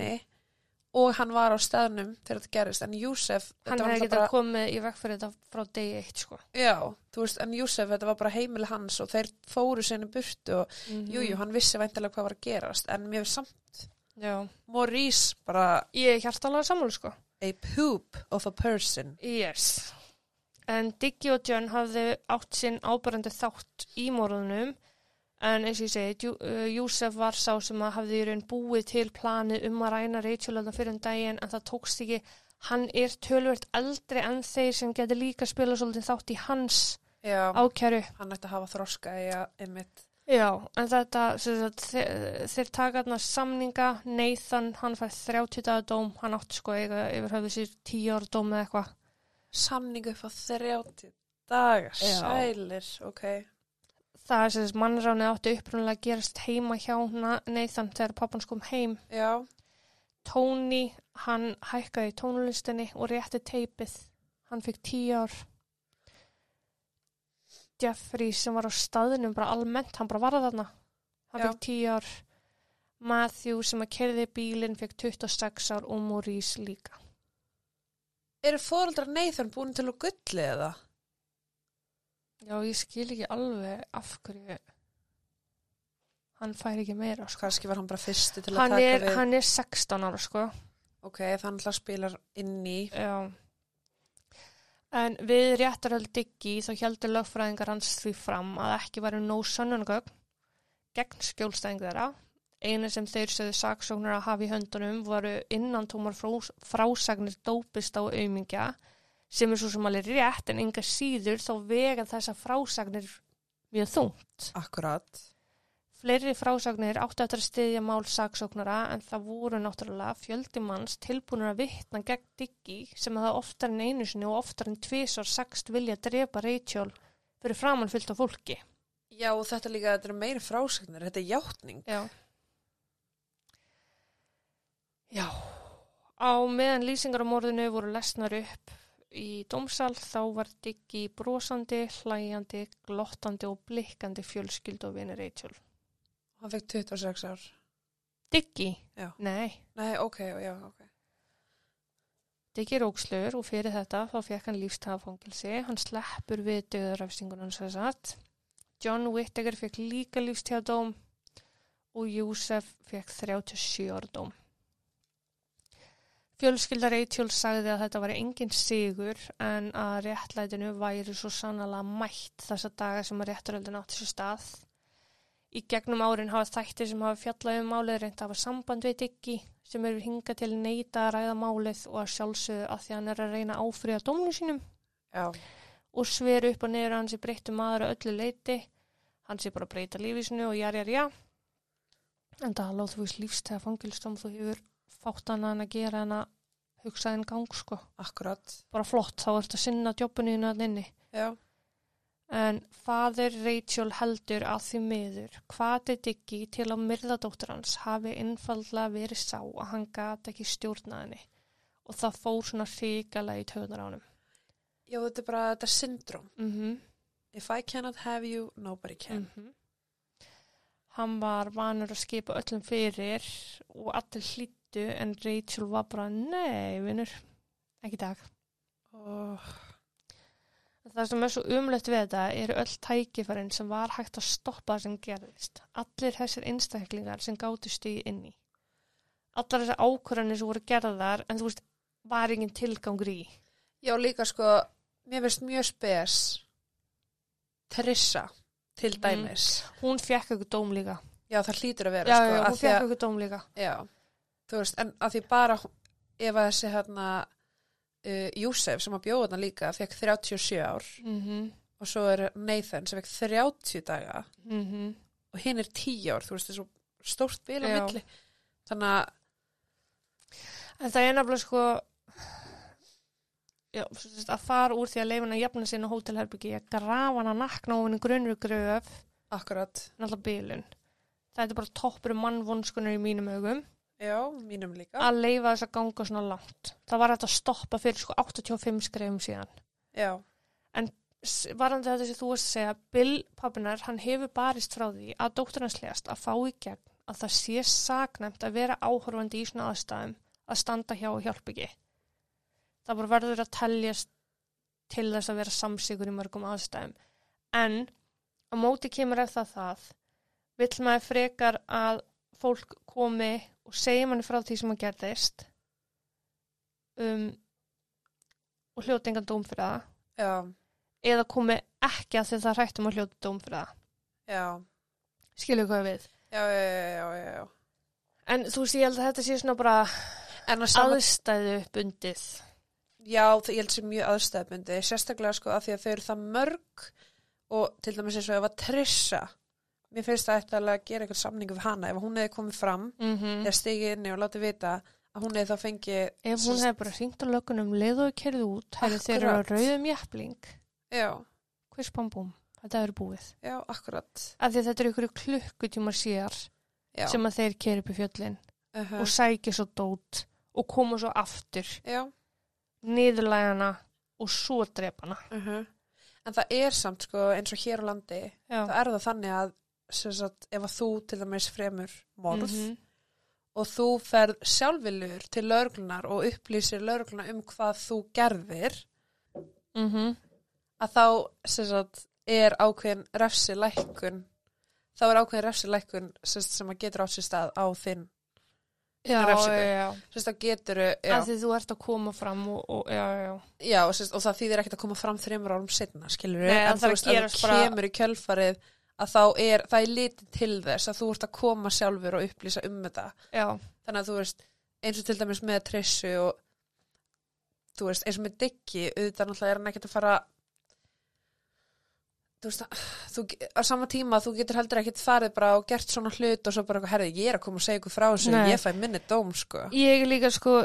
Og hann var á staðnum þegar þetta gerist, en Júsef, Hann hefði getað bara, komið í veg fyrir þetta frá degi eitt, sko. já, þú veist, en Júsef, þetta var bara heimili hans og þeir fóru sinni burtu og, Mm jú, jú, hann vissi væntalega hvað var að gerast, en mér finnst samt, Já, Maurice bara ég er hjertalega saman, sko. a poop of a person. Yes. En Diggy og John hafði átt sinn ábærandi þátt í morðunum en eins og ég segi, Jú, Júsef var sá sem að hafði í raun búið til planið um að ræna Rachel fyrir um daginn en það tókst ekki. Hann er tölvert eldri en þeir sem getur líka spila svolítið þátt í hans Já, ákæru. hann ætti að hafa þroska í að, einmitt, Já, en þetta, þeir, þeir taka þarna samninga, Nathan, hann fær 30 dagar dóm, hann átti sko eiga yfir höfðu sér 10 ára dóm eða eitthvað. samningu upp á 30 dagar, sælir, ok. Það er sem mannránið átti upprunalega að gerast heima hjá Na- Nathan þegar pappans kom heim. Já, Tony, hann hækkaði tónlistinni og rétti teipið. Hann fikk 10 ár. Jeffrey sem var á staðinum bara almennt, hann bara var þarna. Hann Já. fikk 10 ár. Matthew sem að kerði bílinn fikk 26 ár og Maurice líka. eru fóreldrar Nathan búin til að gulli eða? Já, ég skil ekki alveg af hverju hann fær ekki meira, sko. Kanski var hann bara fyrsti til að Hann taka er, við. hann er 16 ára, sko. Ok, þannig að spilar inn í. Já. En við réttaröld diggi þá heldur lögfræðingar hans því fram að ekki væri nóg sönnungögn gegn skjólstæðing þeirra. Einu sem þeir sögðu saksóknar að hafa í höndunum voru innantómar frás, frásagnir dópist á aumingja sem er svo sem alveg rétt en enga síður þá vega þessa frásagnir mjög þungt. Akkurat. Fleiri frásagnir áttu eftir að styðja mál saksóknara en það voru náttúrulega fjöldi manns tilbúinur að vitna gegn diggi sem að það oftar en einu sinni og oftar en tvisar sagst vilja drepa Rachel fyrir framann fyllt af fólki. Já, og þetta líka, þetta er meiri frásagnir, þetta er játning. Já. Já. Á meðan lýsingar á morðinu voru lesnar upp í dómsal þá var diggi brosandi, hlæjandi, glottandi og blikkandi fjölskyld og vini Rachel. Hann fekk 26 ár. Diggi? Já. Nei. Nei, ok, já, ok. Diggi er ógslur og fyrir þetta þá fekk hann lífstafangilsi. Hann sleppur við döðarafsingunum sem sagt. John Whittaker fekk líka lífstíðadóm og Júsef fekk 37 ára dóm. Fjölskylda Rachel sagði að þetta var engin sigur en að réttlætinu væri svo sannlega mætt þessa daga sem að rétturöldin átti sér stað. Í gegnum árin hafa þættir sem hafa fjallað um málið reynd að hafa samband við Diggi sem eru hingað til neyta að ræða málið og að sjálfsögðu að því hann er að reyna að áfriða dómnu sínum Já, og sver upp og niður að hann sé breyttu maður að öllu leiti. Hann sé bara að breyta lífið sinu og já. En það láð þú veist lífstæða fangilstum þú hefur fátt annað að gera en að hugsa en gang sko. akkurat. Bara flott, þá ertu að sinna jobbinu þínu að inni. Já, En fadir Rachel heldur að því miður hvati Diggi til að myrðadóttur hans hafi einfallega verið sá að hann gati ekki stjórnaðinni og það fór svona hrikalega í töðunar ánum. já, þetta er bara þetta syndrom. Mm -hmm. If I cannot have you, nobody can. Mhm. Hann var vanur að skipa öllum fyrir og allir hlýttu en Rachel var bara nei, vinnur, ekki dag. Oh, Það sem er svo umlegt við þetta eru öll tækifærin sem var hægt að stoppa sem gerðist. Allir þessir einstaklingar sem gáttu stíði inn í. Allar þessar ákvörðanir sem voru gerðar en þú veist, var engin tilgangur í. Já, líka sko, mér finnst mjög spes Trissa, til Mhm. dæmis. Hún fekk eitthvað dóm líka. Já, það hlýtur að vera, Já, sko. já, hún fekk eitthvað dóm líka. Já, þú veist, en að því bara ef að þessi hérna uh, Júsef sem að bjóða þarna líka fekk 37 ár Mm og svo er Nathan sem fekk 30 daga -hmm. og hinn er 10 ár, þú veist, það er svo stórt bil á milli. Þannig að, En það er nefnilega sko já, að fara úr því að leifin að jafna sinna hótelherbyggi að grafa hann að nakna og henni grunur gröf akkurat, náttúrulega bílun. Það er bara toppur mannvonskunar í mínum augum já, mínum líka. að leifa þess að ganga svona langt. Það var hægt að stoppa fyrir sko 85 skrefum síðan. Já, S- Varandi þetta sem þú varst að segja, Bill pappinar, hann hefur barist frá því að dóttur hans legast að fá í gegn að það sé saknæmt að vera áhorfandi í svona aðstæðum að standa hjá og hjálpa ekki. Það bara verður að teljast til þess að vera samsigur í mörgum aðstæðum. En á móti kemur eftir það vill maður frekar að fólk komi og segja manni frá því sem að gerðist um, og hljóta engan dóm fyrir það já, eða komi ekki að það hrættum að hljóta dóm fyrir það. já, Skilju hvað við. já. En þú veist, ég held að þetta sé svona bara að saman, aðstæðu bundið. já, ég held sem mjög aðstæðbundi, sérstaklega sko að því að þau eru það mörg og til dæmis eins og ef að Trissa, mér finnst það eftir að gera eitthvað samningu við hana, ef hún hefði komið fram Mm -hmm. eða stigið inni og látið vita að hún hefði þá fengið Ef hún hefði bara hringt á lögunum, leið og kerði út, hefði þeir eru á Akkurat. rauðum jæfling, já, hvers bambúm, þetta hefur búið. já, akkurat Af því þetta eru ykkur klukkutímar síðar já, sem að þeir keri upp í fjöllin uh og sækja svo dót og koma svo aftur, niðurlægana og svo drepana. uh en það er samt sko eins og hér á landi Já. það er það þannig að sagt, ef að þú til dæmis fremur morð Mhm. og þú ferð sjálfilur til laurglunar og upplýsir laurugluna um hvað þú gerðir Mhm. að þá sagt, er ákveðin refsi lækkun þá er ákveðin refsi lækkun sem, að getur átt sér stað á þinn já, já, já. Sérst, þá getur, já, Af því þú ert að koma fram og, og sérst, og það þýðir ekkert að koma fram þreymur árum setna, en þú að veist, að þú kemur í kjölfarið að þá er, það er litið til þess að þú ert að koma sjálfur og upplýsa um þetta já. þannig að þú veist, eins og til dæmis með Trissu og þú veist, eins og með Diggi, auðvitað náttúrulega er hann ekkert að fara þú veist, þú, á sama tíma þú getur heldur ekkert farið bara og gert svona hlut og svo bara, herrið, ég er að koma og segja ykkur frá þessu Nei. ég fæ minni dóm, sko Ég er líka sko,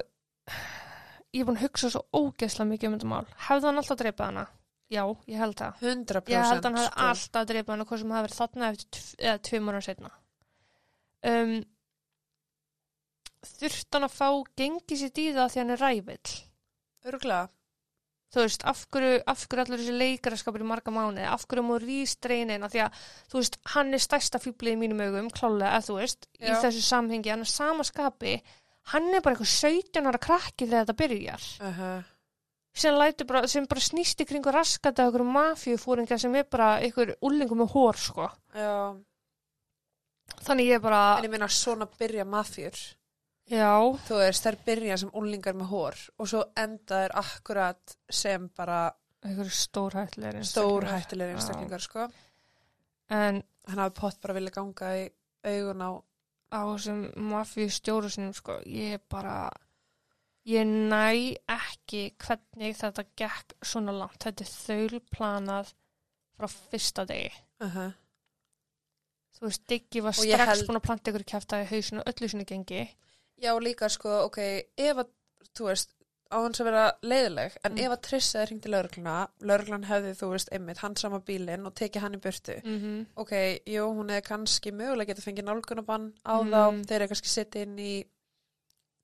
ég er búin að hugsa svo ógeðslega mikið um þetta mál. Hefði hann alltaf dreipað hana? Já, ég held það. 100% Ég held að hann hefði sko. alltaf dreipað hana, hvað sem hefði verið þarna eftir tv eða tveim ára setna. Um, þurft hann að fá gengið sér í það því hann er rævill? Örugglega. Þú veist, af hverju, af hverju allir þessi leikaraskapur í marga mánuði, af hverju múið rýstreinin, af því að, þú veist, hann er stærsta fýblið í mínum augum, klálega, þú veist, í Já. þessu samhengi, hann er sama skapi, hann er bara eitthvað 17 ára krakki þegar þetta byrjar. Uh -huh. Sem, bara, sem bara snýst í kringu raskata okkur mafíufúringa sem er bara ykkur úlingum með hór sko. Já, þannig ég bara en ég meina svona byrja mafjur já, þú veist, þær byrja sem úlingar með hór og svo enda þær akkurat sem bara ykkur stórhættilegir stórhættilegir einstaklingar sko. en hann hafi pott bara vilja ganga í augun á á þessum mafíustjóru sinum sko, ég bara ég næ ekki hvernig þetta gekk svona langt þetta er þaulplanað frá fyrsta degi uh -huh. þú veist, Diggi var strax held- búin að planta ykkur kæfta í hausinu öllu sinni gengi Já, líka sko, ok, ef að þú veist, á hans að vera leiðileg en Mm. ef að Trissa í laurugluna lauruglan hefði, þú veist, einmitt hann sama bílinn og tekið hann í burtu mm -hmm. ok, jú, hún er kannski mögulega getað fengið nálgunabann á Mm. þá þeir eru kannski sitt inn í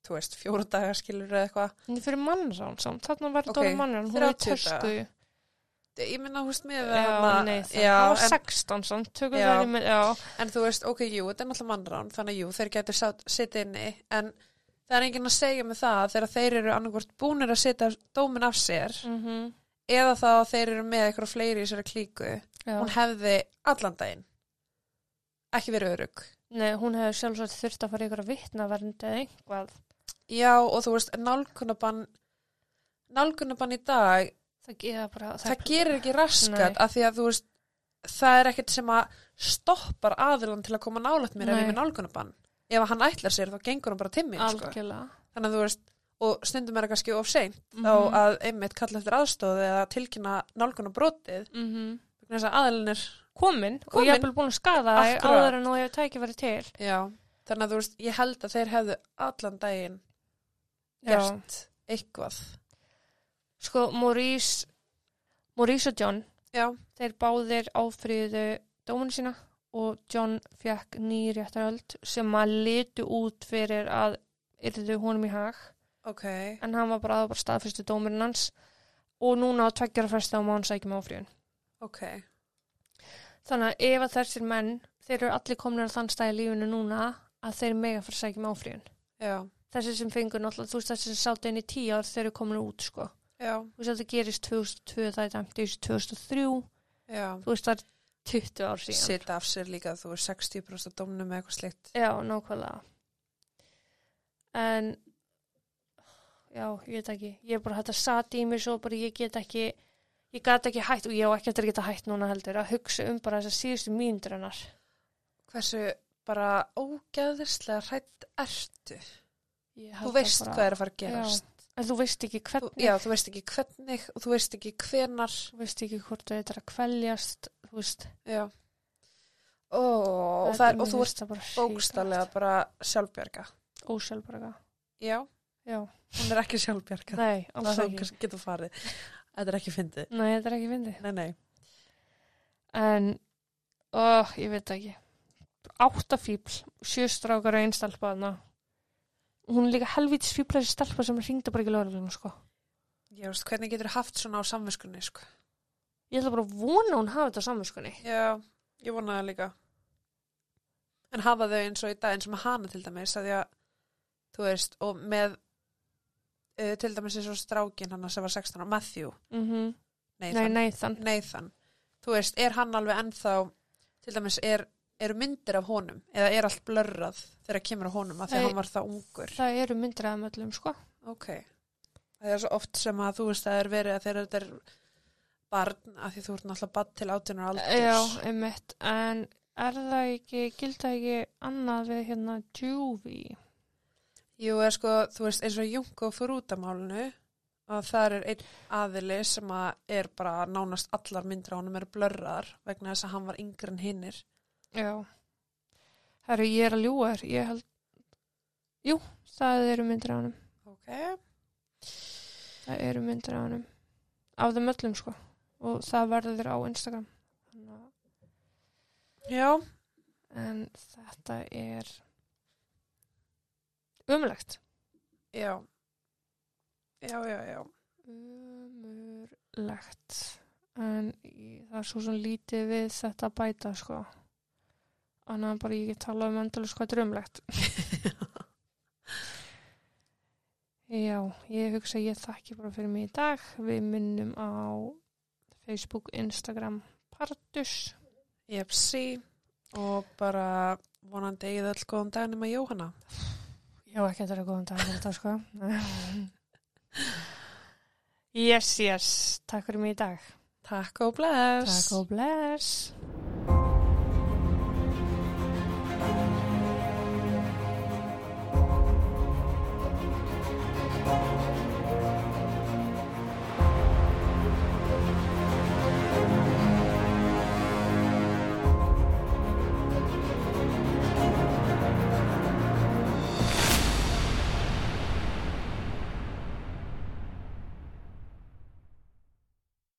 þú veist, fjóra dagar skilur eða eitthvað En fyrir mannrán samt, þarna var þetta okay, mannrán, hún er í 30 daga. tösku. ég minna, þú veist, með Já, hana- nei, það já, var en, 16 samt, tökum Já. það í með, já. en þú veist, ok, jú, þetta er náttúrulega mannrán þannig að jú, þeir getur sitt inni en það er enginn að segja með það þegar þeir eru annarkvort búnir að setja dómin af sér Mm eða þá að þeir eru með eitthvað fleiri í þessari klíku já. hún hefði allan daginn ekki verið örug Nei, hún hefði sjálfsagt þurft að fara í ykkur að vitnavernd eða einhvað. Já, og þú veist, nálgunabann nálgunabann í dag Það bara, það gerir ekki raskat Nei. af því að þú veist það er ekkert sem að stoppar aðilan til að koma nálægt mér ef ég er Nei. með nálgunabann ef hann ætlar sér þá gengur hann bara timmi sko. algjörlega. þannig að þú veist og stundum er það kannski of seint Mhm. þá að einmitt kalla eftir aðstóði eða tilkynna nálgunabrótið Mm -hmm. þess að aðilin er Komin, og Komin. ég hef búin að skada Akkurat. áður en þú hefur tækifæri til. já, þannig að þú veist, ég held að þeir hefðu allan daginn. Gert eitthvað Sko, Maurice, Maurice og John, já, þeir báðir áfriðu dóminu sína og John fekk nýréttaröld sem að litu út fyrir að yrðu honum í hag. ok en hann var bara, það var bara staðfyrstu dómurinn hans og núna á tveggjara fresta á mán sækjum áfríðun. ok, Þannig að ef að þessir menn, þeir eru allir komnir á þann stað í lífinu núna að þeir mega að sækjum áfríðun. já, Þessi sem fengur náttúrulega, þú veist þessi sem sátt inn í tíu ár þeir eru komin út sko. já, Þú veist þetta gerist 2002, það er dæmt í 2003, já þú veist það er 20 ár síðan. sita af sér líka þú veist 60% af dómnum með eitthvað slikt Já, nákvæmlega. En, já, ég veit ekki, ég er bara þetta satt í mér svo bara ég get ekki, ég gat ekki hætt og ég á ekki að geta hætt núna heldur að hugsa um bara þessar síðustu mínútur hennar. hversu bara ógæðislega hrætt ertu þú veist það bara- hvað er að fara að gerast En þú veist ekki þú, hvernig, já, þú veist ekki hvernig og þú veist ekki hvenar þú veist ekki hvort þau eitthvað að kveljast, þú veist. já Ó, og, það er, og þú ert ert bókstallega bara sjálfbjarga Ósjálfbaraga. já, Já, hún er ekki sjálfbjarga nei, alls það ekki. kannski getur farið þetta er ekki fyndið Nei, þetta er ekki fyndið. nei, nei. En, ó, ég veit það ekki. Átta fíbl, sjö strákar og þarna. Hún er líka helvítis fíbla þessi stelpa sem ringdi bara ekki lögreglunum, sko. ég veist, hvernig getur haft svona á samviskunni sko. Ég ætla bara að vona hún hafi þetta á samvinskunni. já, ég vona það líka en hafa þau eins og í dag eins og með hana til dæmis að að þú veist, og með uh, til dæmis eins og strákin hann sem var 16 ára, Matthew Mm nei, Nei, Nathan. Nathan þú veist, er hann alveg ennþá til dæmis er, eru myndir af honum eða er allt blörrað þegar kemur á honum að því að hann var það ungur Það eru myndir af möllum, sko. ok, það er svo oft sem að þú veist að það er verið að þegar þetta er barn, að því þú ert náttúrulega barn til átjunar aldurs Já, einmitt. En er það ekki, gilda ekki annað við hérna Juvie? Jú, er sko, þú veist, eins og Junko fór út af málinu að það er einn aðili sem að er bara nánast allar myndir á honum eru blörraðar vegna þess að hann var yngri en hinnir. Já. Herru, ég er að ljúga þér. Ég held... Jú, það eru myndir af honum. Ok. Það eru myndir af honum. Af þeim öllum, sko. Og það verður á Instagram. Þannig Já, En þetta er umlegt. já. Já, já, já. Umurlegt. En það er svo sem lítið við þetta bæta, sko. Annað en bara ég get tala um endalus hvað umlegt. [LAUGHS] Já, ég hugsa að ég þakki bara fyrir mig í dag. Við minnum á Facebook, Instagram, Partus. Jepsi og bara vonandi eigið öll góðan dag nema Jóhanna. Já, ekki þetta er góðan dag fyrir þetta, sko. [LAUGHS] yes, yes. Takk fyrir mig í dag. Takk og bless. Takk og bless.